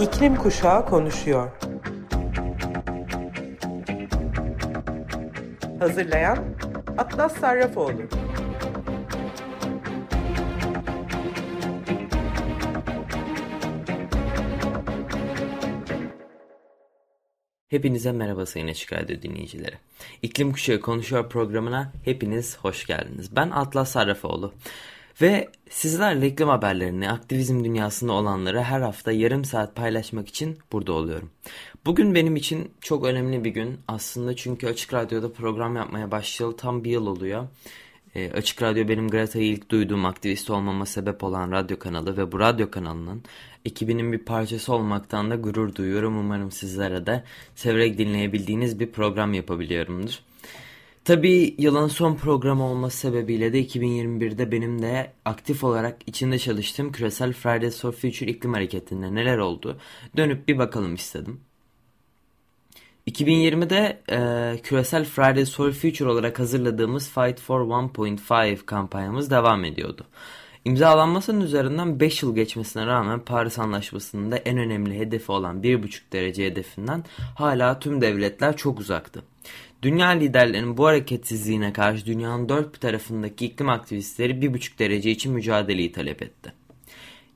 İklim Kuşağı konuşuyor. Hazırlayan Atlas Sarrafoğlu. Hepinize merhaba Sayın Açık Radyo dinleyicileri. İklim Kuşağı Konuşuyor programına hepiniz hoş geldiniz. Ben Atlas Sarrafoğlu. Ve sizlerle iklim haberlerini, aktivizm dünyasında olanları her hafta yarım saat paylaşmak için burada oluyorum. Bugün benim için çok önemli bir gün aslında çünkü Açık Radyo'da program yapmaya başlayalı tam bir yıl oluyor. E, Açık Radyo benim Greta'yı ilk duyduğum aktivist olmama sebep olan radyo kanalı ve bu radyo kanalının ekibinin bir parçası olmaktan da gurur duyuyorum. Umarım sizlere de severek dinleyebildiğiniz bir program yapabiliyorumdur. Tabii yılın son programı olması sebebiyle de 2021'de benim de aktif olarak içinde çalıştığım küresel Fridays for Future iklim hareketinde neler oldu dönüp bir bakalım istedim. 2020'de e, küresel Fridays for Future olarak hazırladığımız Fight for 1.5 kampanyamız devam ediyordu. İmzalanmasının üzerinden 5 yıl geçmesine rağmen Paris Anlaşması'nın da en önemli hedefi olan 1.5 derece hedefinden hala tüm devletler çok uzaktı. Dünya liderlerinin bu hareketsizliğine karşı dünyanın dört bir tarafındaki iklim aktivistleri 1.5 derece için mücadeleyi talep etti.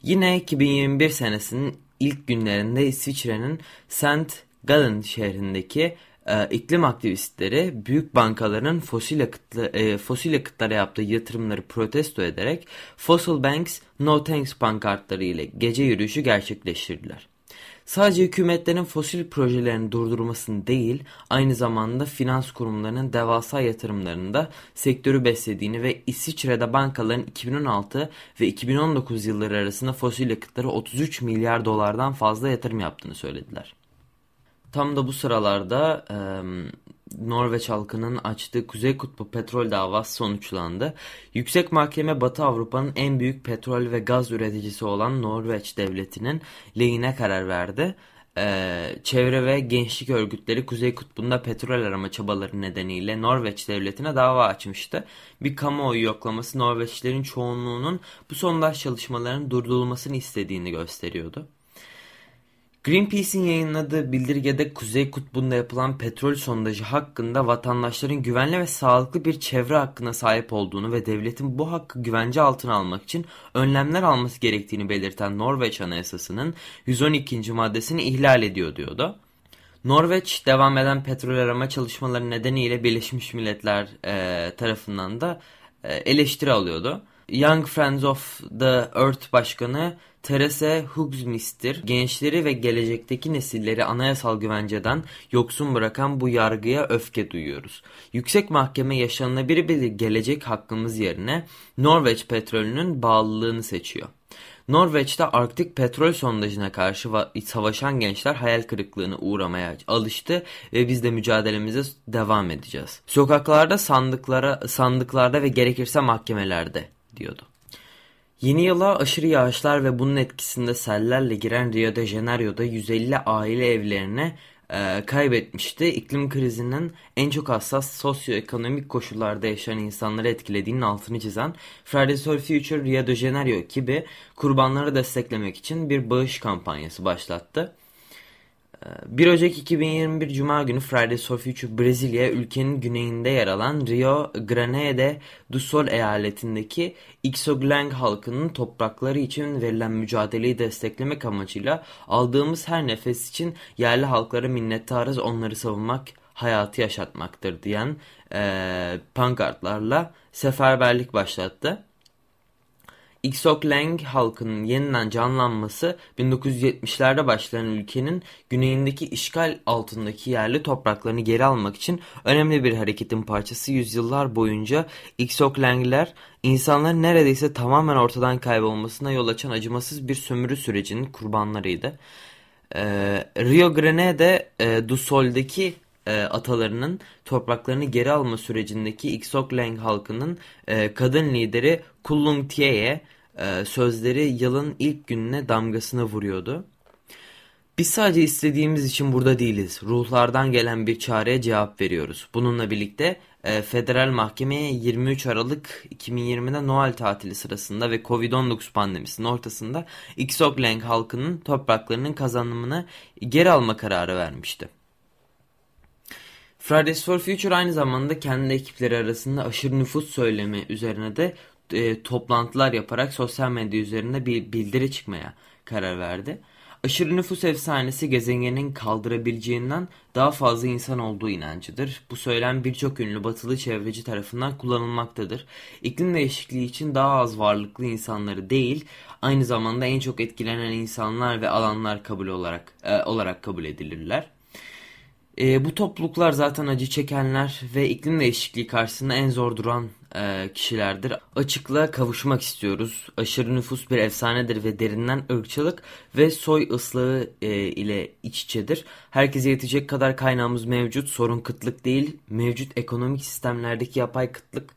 Yine 2021 senesinin ilk günlerinde İsviçre'nin St. Gallen şehrindeki e, iklim aktivistleri büyük bankaların fosil, yakıtlı, e, fosil yakıtlara yaptığı yatırımları protesto ederek Fossil Banks No Thanks pankartları ile gece yürüyüşü gerçekleştirdiler. Sadece hükümetlerin fosil projelerini durdurmasını değil, aynı zamanda finans kurumlarının devasa yatırımlarında sektörü beslediğini ve İsviçre'de bankaların 2016 ve 2019 yılları arasında fosil yakıtlara 33 milyar dolardan fazla yatırım yaptığını söylediler. Tam da bu sıralarda e, Norveç halkının açtığı Kuzey Kutbu petrol davası sonuçlandı. Yüksek Mahkeme Batı Avrupa'nın en büyük petrol ve gaz üreticisi olan Norveç devletinin lehine karar verdi. Ee, çevre ve gençlik örgütleri Kuzey Kutbu'nda petrol arama çabaları nedeniyle Norveç devletine dava açmıştı. Bir kamuoyu yoklaması Norveçlilerin çoğunluğunun bu sondaj çalışmalarının durdurulmasını istediğini gösteriyordu. Greenpeace'in yayınladığı bildirgede Kuzey Kutbu'nda yapılan petrol sondajı hakkında vatandaşların güvenli ve sağlıklı bir çevre hakkına sahip olduğunu ve devletin bu hakkı güvence altına almak için önlemler alması gerektiğini belirten Norveç Anayasası'nın 112. maddesini ihlal ediyor diyordu. Norveç devam eden petrol arama çalışmaları nedeniyle Birleşmiş Milletler e, tarafından da e, eleştiri alıyordu. Young Friends of the Earth Başkanı Teresa Hugsmith'tir. Gençleri ve gelecekteki nesilleri anayasal güvenceden yoksun bırakan bu yargıya öfke duyuyoruz. Yüksek Mahkeme yaşanılabilir bir gelecek hakkımız yerine Norveç petrolünün bağlılığını seçiyor. Norveç'te Arktik petrol sondajına karşı savaşan gençler hayal kırıklığına uğramaya alıştı ve biz de mücadelemize devam edeceğiz. Sokaklarda, sandıklara, sandıklarda ve gerekirse mahkemelerde diyordu. Yeni yıla aşırı yağışlar ve bunun etkisinde sellerle giren Rio de Janeiro'da 150 aile evlerine e, kaybetmişti. İklim krizinin en çok hassas sosyoekonomik koşullarda yaşayan insanları etkilediğinin altını çizen Fridays for Future Rio de Janeiro ekibi kurbanları desteklemek için bir bağış kampanyası başlattı. 1 Ocak 2021 Cuma günü Fridays for Future Brezilya ülkenin güneyinde yer alan Rio Grande do Sul eyaletindeki Ixoglang halkının toprakları için verilen mücadeleyi desteklemek amacıyla aldığımız her nefes için yerli halklara minnettarız onları savunmak hayatı yaşatmaktır diyen e, pankartlarla seferberlik başlattı. Lang halkının yeniden canlanması 1970'lerde başlayan ülkenin güneyindeki işgal altındaki yerli topraklarını geri almak için önemli bir hareketin parçası yüzyıllar boyunca Langliler insanların neredeyse tamamen ortadan kaybolmasına yol açan acımasız bir sömürü sürecinin kurbanlarıydı. Ee, Rio Grande e, do Sol'deki e, atalarının topraklarını geri alma sürecindeki Lang halkının e, kadın lideri Kulung Tie'ye e, sözleri yılın ilk gününe damgasını vuruyordu. Biz sadece istediğimiz için burada değiliz. Ruhlardan gelen bir çareye cevap veriyoruz. Bununla birlikte e, federal mahkemeye 23 Aralık 2020'de Noel tatili sırasında ve Covid-19 pandemisinin ortasında Xoklang halkının topraklarının kazanımını geri alma kararı vermişti. Fridays for Future aynı zamanda kendi ekipleri arasında aşırı nüfus söylemi üzerine de e, toplantılar yaparak sosyal medya üzerinde bir bildiri çıkmaya karar verdi. Aşırı nüfus efsanesi gezegenin kaldırabileceğinden daha fazla insan olduğu inancıdır. Bu söylem birçok ünlü batılı çevreci tarafından kullanılmaktadır. İklim değişikliği için daha az varlıklı insanları değil, aynı zamanda en çok etkilenen insanlar ve alanlar kabul olarak e, olarak kabul edilirler. E, bu topluluklar zaten acı çekenler ve iklim değişikliği karşısında en zor duran e, kişilerdir. Açıklığa kavuşmak istiyoruz. Aşırı nüfus bir efsanedir ve derinden ırkçılık ve soy ıslığı e, ile iç içedir. Herkese yetecek kadar kaynağımız mevcut. Sorun kıtlık değil, mevcut ekonomik sistemlerdeki yapay kıtlık.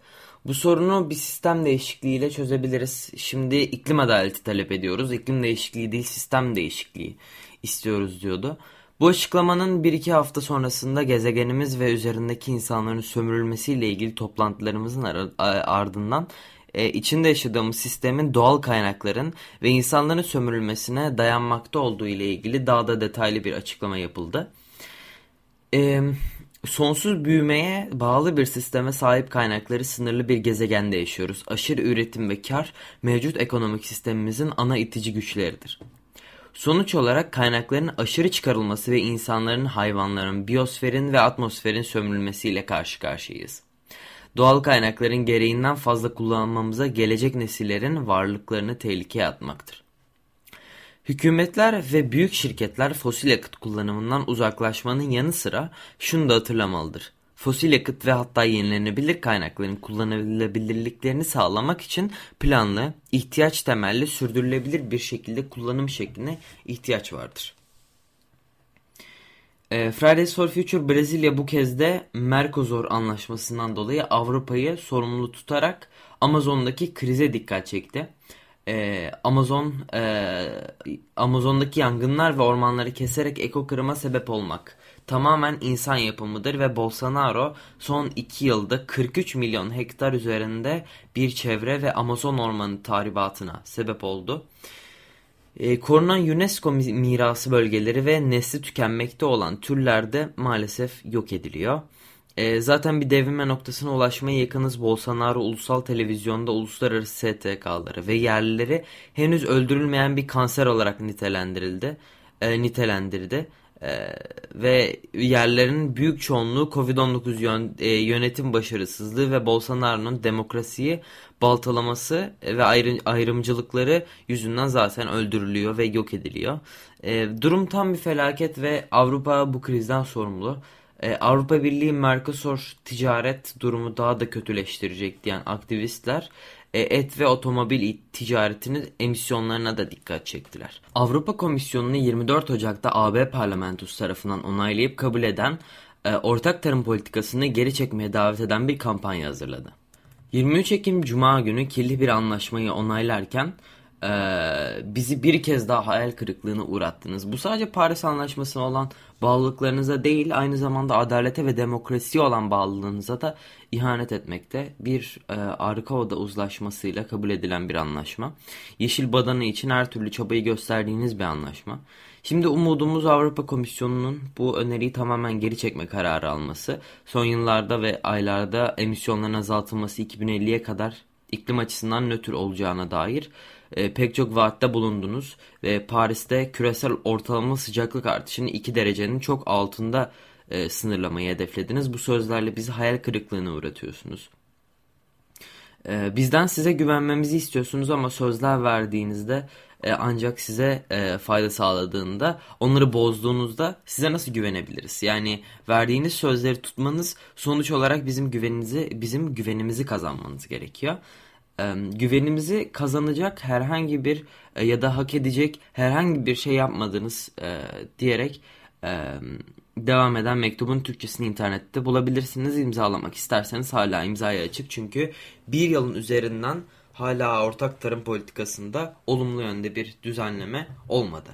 Bu sorunu bir sistem değişikliğiyle çözebiliriz. Şimdi iklim adaleti talep ediyoruz. İklim değişikliği değil sistem değişikliği istiyoruz diyordu. Bu açıklamanın bir iki hafta sonrasında gezegenimiz ve üzerindeki insanların sömürülmesiyle ilgili toplantılarımızın ardından e, içinde yaşadığımız sistemin doğal kaynakların ve insanların sömürülmesine dayanmakta olduğu ile ilgili daha da detaylı bir açıklama yapıldı. E, sonsuz büyümeye bağlı bir sisteme sahip kaynakları sınırlı bir gezegende yaşıyoruz. Aşırı üretim ve kar mevcut ekonomik sistemimizin ana itici güçleridir. Sonuç olarak kaynakların aşırı çıkarılması ve insanların, hayvanların, biyosferin ve atmosferin sömürülmesiyle karşı karşıyayız. Doğal kaynakların gereğinden fazla kullanmamıza gelecek nesillerin varlıklarını tehlikeye atmaktır. Hükümetler ve büyük şirketler fosil yakıt kullanımından uzaklaşmanın yanı sıra şunu da hatırlamalıdır fosil yakıt ve hatta yenilenebilir kaynakların kullanılabilirliklerini sağlamak için planlı, ihtiyaç temelli, sürdürülebilir bir şekilde kullanım şekline ihtiyaç vardır. E, Fridays for Future Brezilya bu kez de Mercosur anlaşmasından dolayı Avrupa'yı sorumlu tutarak Amazon'daki krize dikkat çekti. Ee, Amazon e, Amazon'daki yangınlar ve ormanları keserek ekokırıma sebep olmak tamamen insan yapımıdır ve Bolsonaro son 2 yılda 43 milyon hektar üzerinde bir çevre ve Amazon ormanı tahribatına sebep oldu. E, korunan UNESCO mirası bölgeleri ve nesli tükenmekte olan türler de maalesef yok ediliyor. E, zaten bir devinme noktasına ulaşmaya yakınız Bolsonaro ulusal televizyonda uluslararası STK'ları ve yerlileri henüz öldürülmeyen bir kanser olarak nitelendirildi. E, nitelendirdi. Ee, ve yerlerin büyük çoğunluğu Covid-19 yön, e, yönetim başarısızlığı ve Bolsonaro'nun demokrasiyi baltalaması ve ayrı, ayrımcılıkları yüzünden zaten öldürülüyor ve yok ediliyor. E, durum tam bir felaket ve Avrupa bu krizden sorumlu. E, Avrupa Birliği Mercosur ticaret durumu daha da kötüleştirecek diyen aktivistler et ve otomobil ticaretinin emisyonlarına da dikkat çektiler. Avrupa Komisyonu'nu 24 Ocak'ta AB parlamentosu tarafından onaylayıp kabul eden e, ortak tarım politikasını geri çekmeye davet eden bir kampanya hazırladı. 23 Ekim Cuma günü kirli bir anlaşmayı onaylarken e, bizi bir kez daha hayal kırıklığına uğrattınız. Bu sadece Paris Anlaşması'na olan bağlılıklarınıza değil aynı zamanda adalete ve demokrasiye olan bağlılığınıza da ihanet etmekte. Bir e, Arkao'da uzlaşmasıyla kabul edilen bir anlaşma. Yeşil badana için her türlü çabayı gösterdiğiniz bir anlaşma. Şimdi umudumuz Avrupa Komisyonu'nun bu öneriyi tamamen geri çekme kararı alması. Son yıllarda ve aylarda emisyonların azaltılması 2050'ye kadar iklim açısından nötr olacağına dair e, pek çok vaatte bulundunuz ve Paris'te küresel ortalama sıcaklık artışını 2 derecenin çok altında e, sınırlamayı hedeflediniz. Bu sözlerle bizi hayal kırıklığına uğratıyorsunuz. E, bizden size güvenmemizi istiyorsunuz ama sözler verdiğinizde e, ancak size e, fayda sağladığında onları bozduğunuzda size nasıl güvenebiliriz? Yani verdiğiniz sözleri tutmanız sonuç olarak bizim güveninizi bizim güvenimizi kazanmanız gerekiyor güvenimizi kazanacak herhangi bir e, ya da hak edecek herhangi bir şey yapmadınız e, diyerek devam eden mektubun Türkçesini internette bulabilirsiniz. İmzalamak isterseniz hala imzaya açık çünkü bir yılın üzerinden hala ortak tarım politikasında olumlu yönde bir düzenleme olmadı.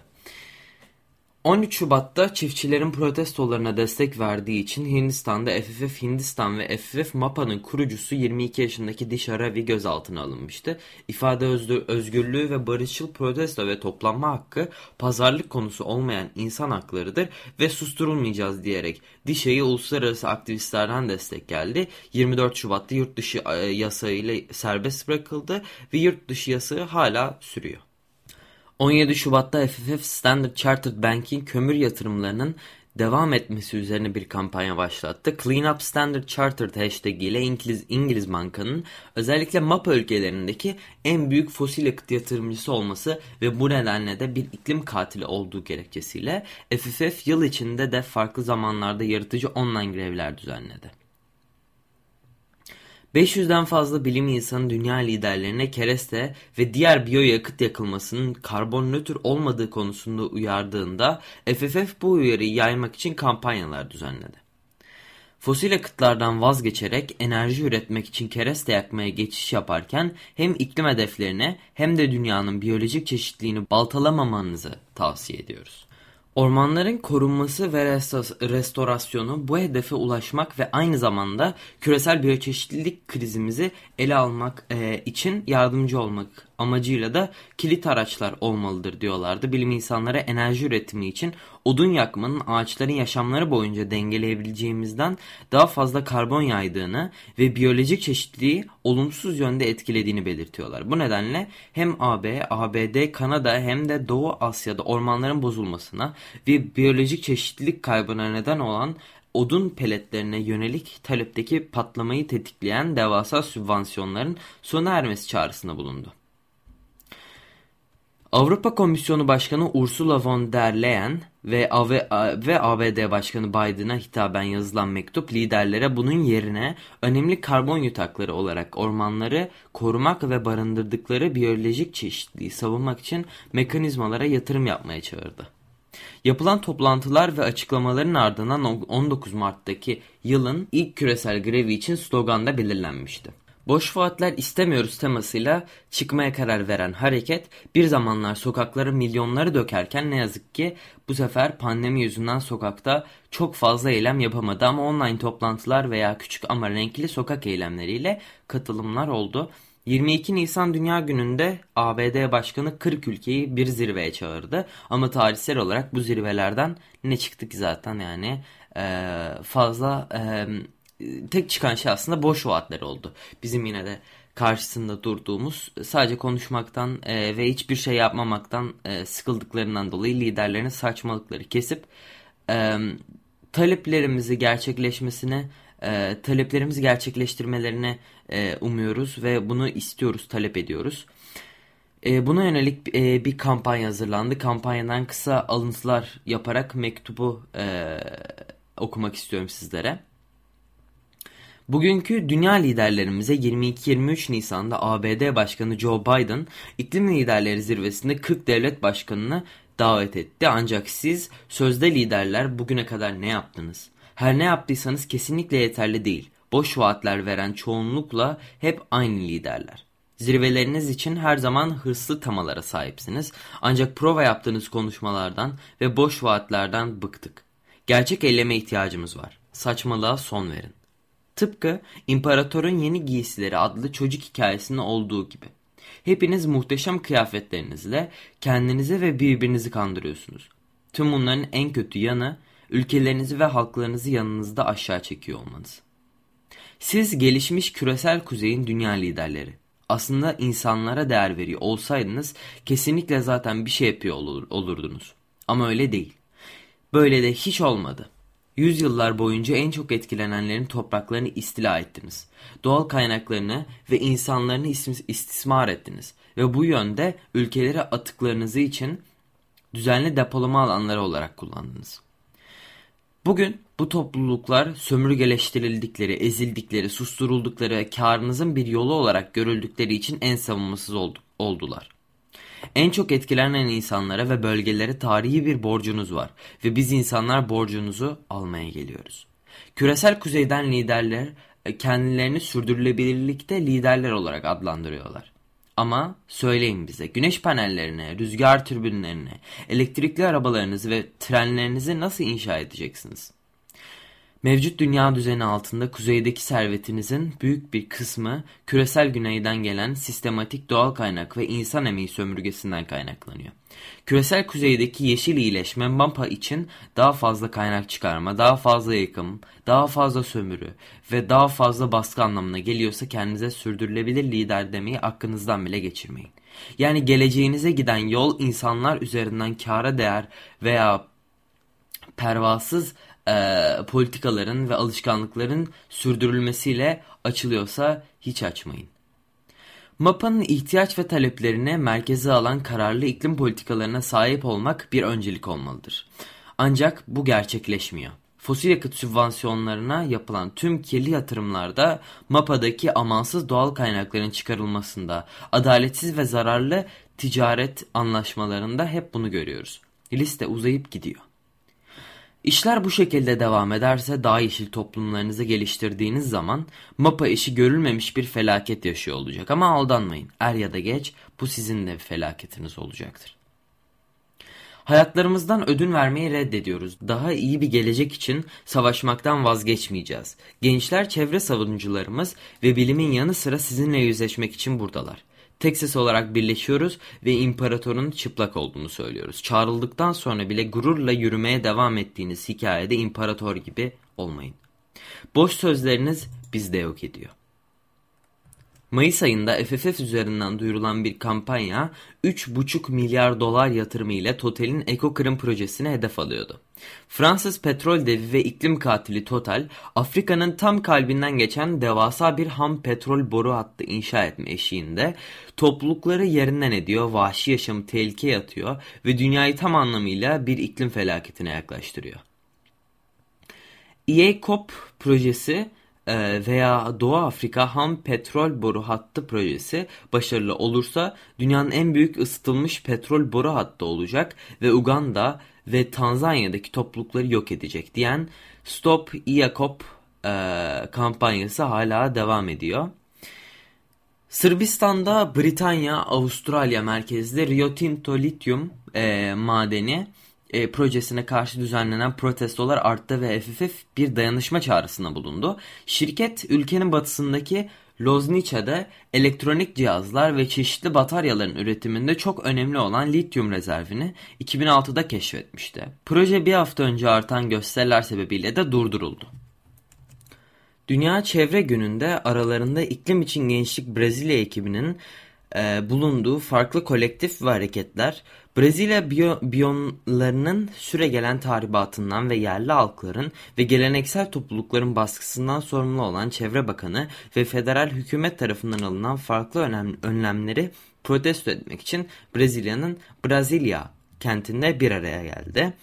13 Şubat'ta çiftçilerin protestolarına destek verdiği için Hindistan'da FFF Hindistan ve FFF MAPA'nın kurucusu 22 yaşındaki Disha Ravi gözaltına alınmıştı. İfade özgürlüğü ve barışçıl protesto ve toplanma hakkı pazarlık konusu olmayan insan haklarıdır ve susturulmayacağız diyerek Disha'yı uluslararası aktivistlerden destek geldi. 24 Şubat'ta yurt dışı e, yasayla serbest bırakıldı ve yurt dışı yasağı hala sürüyor. 17 Şubat'ta FFF Standard Chartered Bank'in kömür yatırımlarının devam etmesi üzerine bir kampanya başlattı. Clean Up Standard Chartered hashtag ile İngiliz, İngiliz bankanın özellikle MAPA ülkelerindeki en büyük fosil yakıt yatırımcısı olması ve bu nedenle de bir iklim katili olduğu gerekçesiyle FFF yıl içinde de farklı zamanlarda yaratıcı online grevler düzenledi. 500'den fazla bilim insanı dünya liderlerine kereste ve diğer biyoyakıt yakılmasının karbon nötr olmadığı konusunda uyardığında FFF bu uyarıyı yaymak için kampanyalar düzenledi. Fosil yakıtlardan vazgeçerek enerji üretmek için kereste yakmaya geçiş yaparken hem iklim hedeflerine hem de dünyanın biyolojik çeşitliliğini baltalamamanızı tavsiye ediyoruz. Ormanların korunması ve restorasyonu bu hedefe ulaşmak ve aynı zamanda küresel biyoçeşitlilik krizimizi ele almak e, için yardımcı olmak amacıyla da kilit araçlar olmalıdır diyorlardı. Bilim insanları enerji üretimi için odun yakmanın ağaçların yaşamları boyunca dengeleyebileceğimizden daha fazla karbon yaydığını ve biyolojik çeşitliliği olumsuz yönde etkilediğini belirtiyorlar. Bu nedenle hem AB, ABD, Kanada hem de Doğu Asya'da ormanların bozulmasına ve biyolojik çeşitlilik kaybına neden olan odun peletlerine yönelik talepteki patlamayı tetikleyen devasa sübvansiyonların sona ermesi çağrısında bulundu. Avrupa Komisyonu Başkanı Ursula von der Leyen ve, ve ABD Başkanı Biden'a hitaben yazılan mektup liderlere bunun yerine önemli karbon yutakları olarak ormanları korumak ve barındırdıkları biyolojik çeşitliliği savunmak için mekanizmalara yatırım yapmaya çağırdı. Yapılan toplantılar ve açıklamaların ardından 19 Mart'taki yılın ilk küresel grevi için slogan da belirlenmişti. Boş vaatler istemiyoruz temasıyla çıkmaya karar veren hareket bir zamanlar sokaklara milyonları dökerken ne yazık ki bu sefer pandemi yüzünden sokakta çok fazla eylem yapamadı ama online toplantılar veya küçük ama renkli sokak eylemleriyle katılımlar oldu. 22 Nisan Dünya Günü'nde ABD Başkanı 40 ülkeyi bir zirveye çağırdı. Ama tarihsel olarak bu zirvelerden ne çıktı ki zaten yani ee, fazla... tek çıkan şey aslında boş vaatler oldu. Bizim yine de karşısında durduğumuz sadece konuşmaktan e, ve hiçbir şey yapmamaktan e, sıkıldıklarından dolayı liderlerin saçmalıkları kesip e, taleplerimizi gerçekleşmesine e, taleplerimizi gerçekleştirmelerini e, umuyoruz ve bunu istiyoruz talep ediyoruz. E, buna yönelik e, bir kampanya hazırlandı. Kampanyadan kısa alıntılar yaparak mektubu e, okumak istiyorum sizlere. Bugünkü dünya liderlerimize 22-23 Nisan'da ABD Başkanı Joe Biden iklim liderleri zirvesinde 40 devlet başkanını davet etti. Ancak siz sözde liderler bugüne kadar ne yaptınız? Her ne yaptıysanız kesinlikle yeterli değil. Boş vaatler veren çoğunlukla hep aynı liderler. Zirveleriniz için her zaman hırslı tamalara sahipsiniz. Ancak prova yaptığınız konuşmalardan ve boş vaatlerden bıktık. Gerçek eyleme ihtiyacımız var. Saçmalığa son verin. Tıpkı İmparatorun Yeni Giysileri adlı çocuk hikayesinde olduğu gibi. Hepiniz muhteşem kıyafetlerinizle kendinizi ve birbirinizi kandırıyorsunuz. Tüm bunların en kötü yanı ülkelerinizi ve halklarınızı yanınızda aşağı çekiyor olmanız. Siz gelişmiş küresel kuzeyin dünya liderleri. Aslında insanlara değer veriyor olsaydınız kesinlikle zaten bir şey yapıyor olur, olurdunuz. Ama öyle değil. Böyle de hiç olmadı. Yüzyıllar boyunca en çok etkilenenlerin topraklarını istila ettiniz. Doğal kaynaklarını ve insanlarını istismar ettiniz. Ve bu yönde ülkeleri atıklarınızı için düzenli depolama alanları olarak kullandınız. Bugün bu topluluklar sömürgeleştirildikleri, ezildikleri, susturuldukları karınızın bir yolu olarak görüldükleri için en savunmasız oldular. En çok etkilenen insanlara ve bölgelere tarihi bir borcunuz var ve biz insanlar borcunuzu almaya geliyoruz. Küresel kuzeyden liderler e, kendilerini sürdürülebilirlikte liderler olarak adlandırıyorlar. Ama söyleyin bize güneş panellerine, rüzgar türbinlerine, elektrikli arabalarınızı ve trenlerinizi nasıl inşa edeceksiniz? Mevcut dünya düzeni altında kuzeydeki servetinizin büyük bir kısmı küresel güneyden gelen sistematik doğal kaynak ve insan emeği sömürgesinden kaynaklanıyor. Küresel kuzeydeki yeşil iyileşme MAPA için daha fazla kaynak çıkarma, daha fazla yıkım, daha fazla sömürü ve daha fazla baskı anlamına geliyorsa kendinize sürdürülebilir lider demeyi aklınızdan bile geçirmeyin. Yani geleceğinize giden yol insanlar üzerinden kâra değer veya pervasız e, politikaların ve alışkanlıkların sürdürülmesiyle açılıyorsa hiç açmayın. MAPA'nın ihtiyaç ve taleplerini merkeze alan kararlı iklim politikalarına sahip olmak bir öncelik olmalıdır. Ancak bu gerçekleşmiyor. Fosil yakıt sübvansiyonlarına yapılan tüm kirli yatırımlarda MAPA'daki amansız doğal kaynakların çıkarılmasında, adaletsiz ve zararlı ticaret anlaşmalarında hep bunu görüyoruz. Liste uzayıp gidiyor. İşler bu şekilde devam ederse daha yeşil toplumlarınızı geliştirdiğiniz zaman MAPA işi görülmemiş bir felaket yaşıyor olacak. Ama aldanmayın er ya da geç bu sizin de felaketiniz olacaktır. Hayatlarımızdan ödün vermeyi reddediyoruz. Daha iyi bir gelecek için savaşmaktan vazgeçmeyeceğiz. Gençler çevre savunucularımız ve bilimin yanı sıra sizinle yüzleşmek için buradalar. Texas olarak birleşiyoruz ve imparatorun çıplak olduğunu söylüyoruz. Çağrıldıktan sonra bile gururla yürümeye devam ettiğiniz hikayede imparator gibi olmayın. Boş sözleriniz bizde yok ediyor. Mayıs ayında FFF üzerinden duyurulan bir kampanya 3,5 milyar dolar yatırımı ile Total'in ekokırım projesine hedef alıyordu. Fransız petrol devi ve iklim katili Total, Afrika'nın tam kalbinden geçen devasa bir ham petrol boru hattı inşa etme eşiğinde toplulukları yerinden ediyor, vahşi yaşamı tehlikeye atıyor ve dünyayı tam anlamıyla bir iklim felaketine yaklaştırıyor. EACOP projesi e, veya Doğu Afrika ham petrol boru hattı projesi başarılı olursa dünyanın en büyük ısıtılmış petrol boru hattı olacak ve Uganda ve Tanzanya'daki toplulukları yok edecek diyen Stop IACOP e, kampanyası hala devam ediyor. Sırbistan'da Britanya, Avustralya merkezli Rio Tinto lityum e, madeni e, projesine karşı düzenlenen protestolar arttı ve FFF bir dayanışma çağrısında bulundu. Şirket ülkenin batısındaki Loznice'de elektronik cihazlar ve çeşitli bataryaların üretiminde çok önemli olan lityum rezervini 2006'da keşfetmişti. Proje bir hafta önce artan gösteriler sebebiyle de durduruldu. Dünya Çevre Günü'nde aralarında iklim için gençlik Brezilya ekibinin e, bulunduğu farklı kolektif ve hareketler Brezilya biyo, biyonlarının süregelen tahribatından ve yerli halkların ve geleneksel toplulukların baskısından sorumlu olan Çevre Bakanı ve federal hükümet tarafından alınan farklı önlemleri protesto etmek için Brezilya'nın Brasilia kentinde bir araya geldi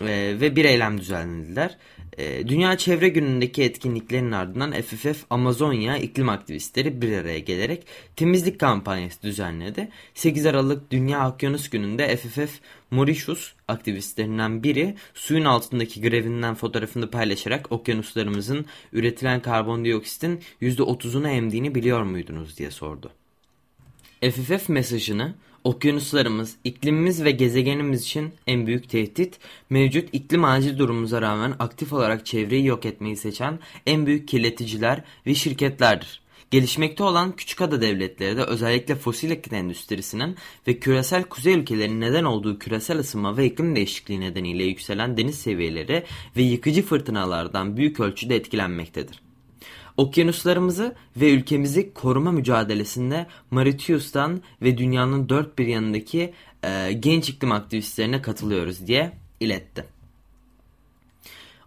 e, ve bir eylem düzenlediler. E, Dünya Çevre Günü'ndeki etkinliklerin ardından FFF Amazonya iklim aktivistleri bir araya gelerek temizlik kampanyası düzenledi. 8 Aralık Dünya Okyanus Günü'nde FFF Mauritius aktivistlerinden biri suyun altındaki grevinden fotoğrafını paylaşarak okyanuslarımızın üretilen karbondioksitin %30'unu emdiğini biliyor muydunuz diye sordu. FFF mesajını Okyanuslarımız, iklimimiz ve gezegenimiz için en büyük tehdit, mevcut iklim acil durumumuza rağmen aktif olarak çevreyi yok etmeyi seçen en büyük kirleticiler ve şirketlerdir. Gelişmekte olan küçük ada devletleri de özellikle fosil yakıt endüstrisinin ve küresel kuzey ülkelerinin neden olduğu küresel ısınma ve iklim değişikliği nedeniyle yükselen deniz seviyeleri ve yıkıcı fırtınalardan büyük ölçüde etkilenmektedir. Okyanuslarımızı ve ülkemizi koruma mücadelesinde Mauritius'tan ve dünyanın dört bir yanındaki e, genç iklim aktivistlerine katılıyoruz diye iletti.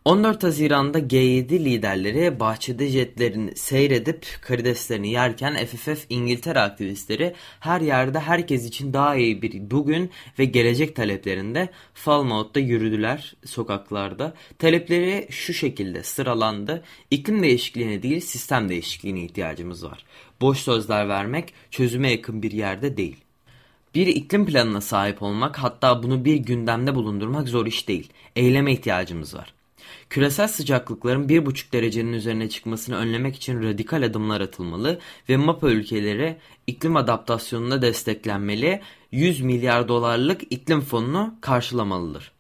14 Haziran'da G7 liderleri bahçede jetlerini seyredip karideslerini yerken FFF İngiltere aktivistleri her yerde herkes için daha iyi bir bugün ve gelecek taleplerinde Falmouth'ta yürüdüler sokaklarda. Talepleri şu şekilde sıralandı. İklim değişikliğine değil sistem değişikliğine ihtiyacımız var. Boş sözler vermek çözüme yakın bir yerde değil. Bir iklim planına sahip olmak hatta bunu bir gündemde bulundurmak zor iş değil. Eyleme ihtiyacımız var. Küresel sıcaklıkların 1,5 derecenin üzerine çıkmasını önlemek için radikal adımlar atılmalı ve MAPA ülkeleri iklim adaptasyonuna desteklenmeli, 100 milyar dolarlık iklim fonunu karşılamalıdır.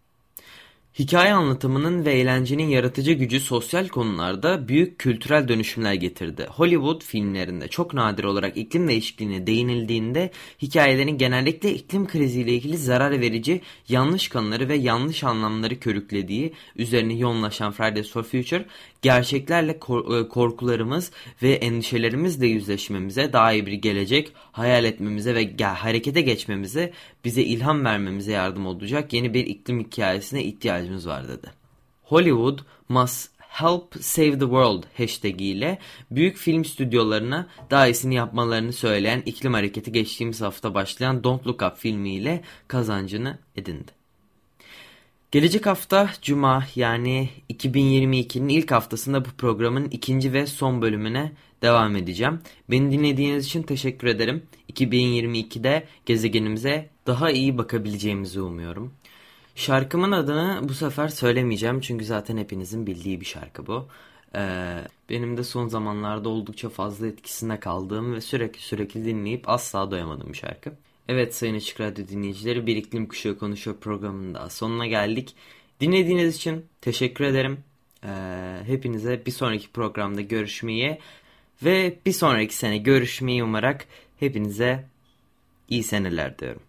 Hikaye anlatımının ve eğlencenin yaratıcı gücü sosyal konularda büyük kültürel dönüşümler getirdi. Hollywood filmlerinde çok nadir olarak iklim değişikliğine değinildiğinde hikayelerin genellikle iklim kriziyle ilgili zarar verici yanlış kanıları ve yanlış anlamları körüklediği üzerine yoğunlaşan Fridays for Future gerçeklerle e, korkularımız ve endişelerimizle yüzleşmemize, daha iyi bir gelecek hayal etmemize ve harekete geçmemize, bize ilham vermemize yardım olacak yeni bir iklim hikayesine ihtiyacımız var dedi. Hollywood must Help Save the World hashtag ile büyük film stüdyolarına daha iyisini yapmalarını söyleyen iklim hareketi geçtiğimiz hafta başlayan Don't Look Up filmiyle kazancını edindi. Gelecek hafta Cuma yani 2022'nin ilk haftasında bu programın ikinci ve son bölümüne devam edeceğim. Beni dinlediğiniz için teşekkür ederim. 2022'de gezegenimize daha iyi bakabileceğimizi umuyorum. Şarkımın adını bu sefer söylemeyeceğim çünkü zaten hepinizin bildiği bir şarkı bu. Ee, benim de son zamanlarda oldukça fazla etkisinde kaldığım ve sürekli sürekli dinleyip asla doyamadığım bir şarkı. Evet Sayın Açık Radyo dinleyicileri Bir İklim Kuşağı Konuşuyor programının sonuna geldik. Dinlediğiniz için teşekkür ederim. Ee, hepinize bir sonraki programda görüşmeyi ve bir sonraki sene görüşmeyi umarak hepinize iyi seneler diyorum.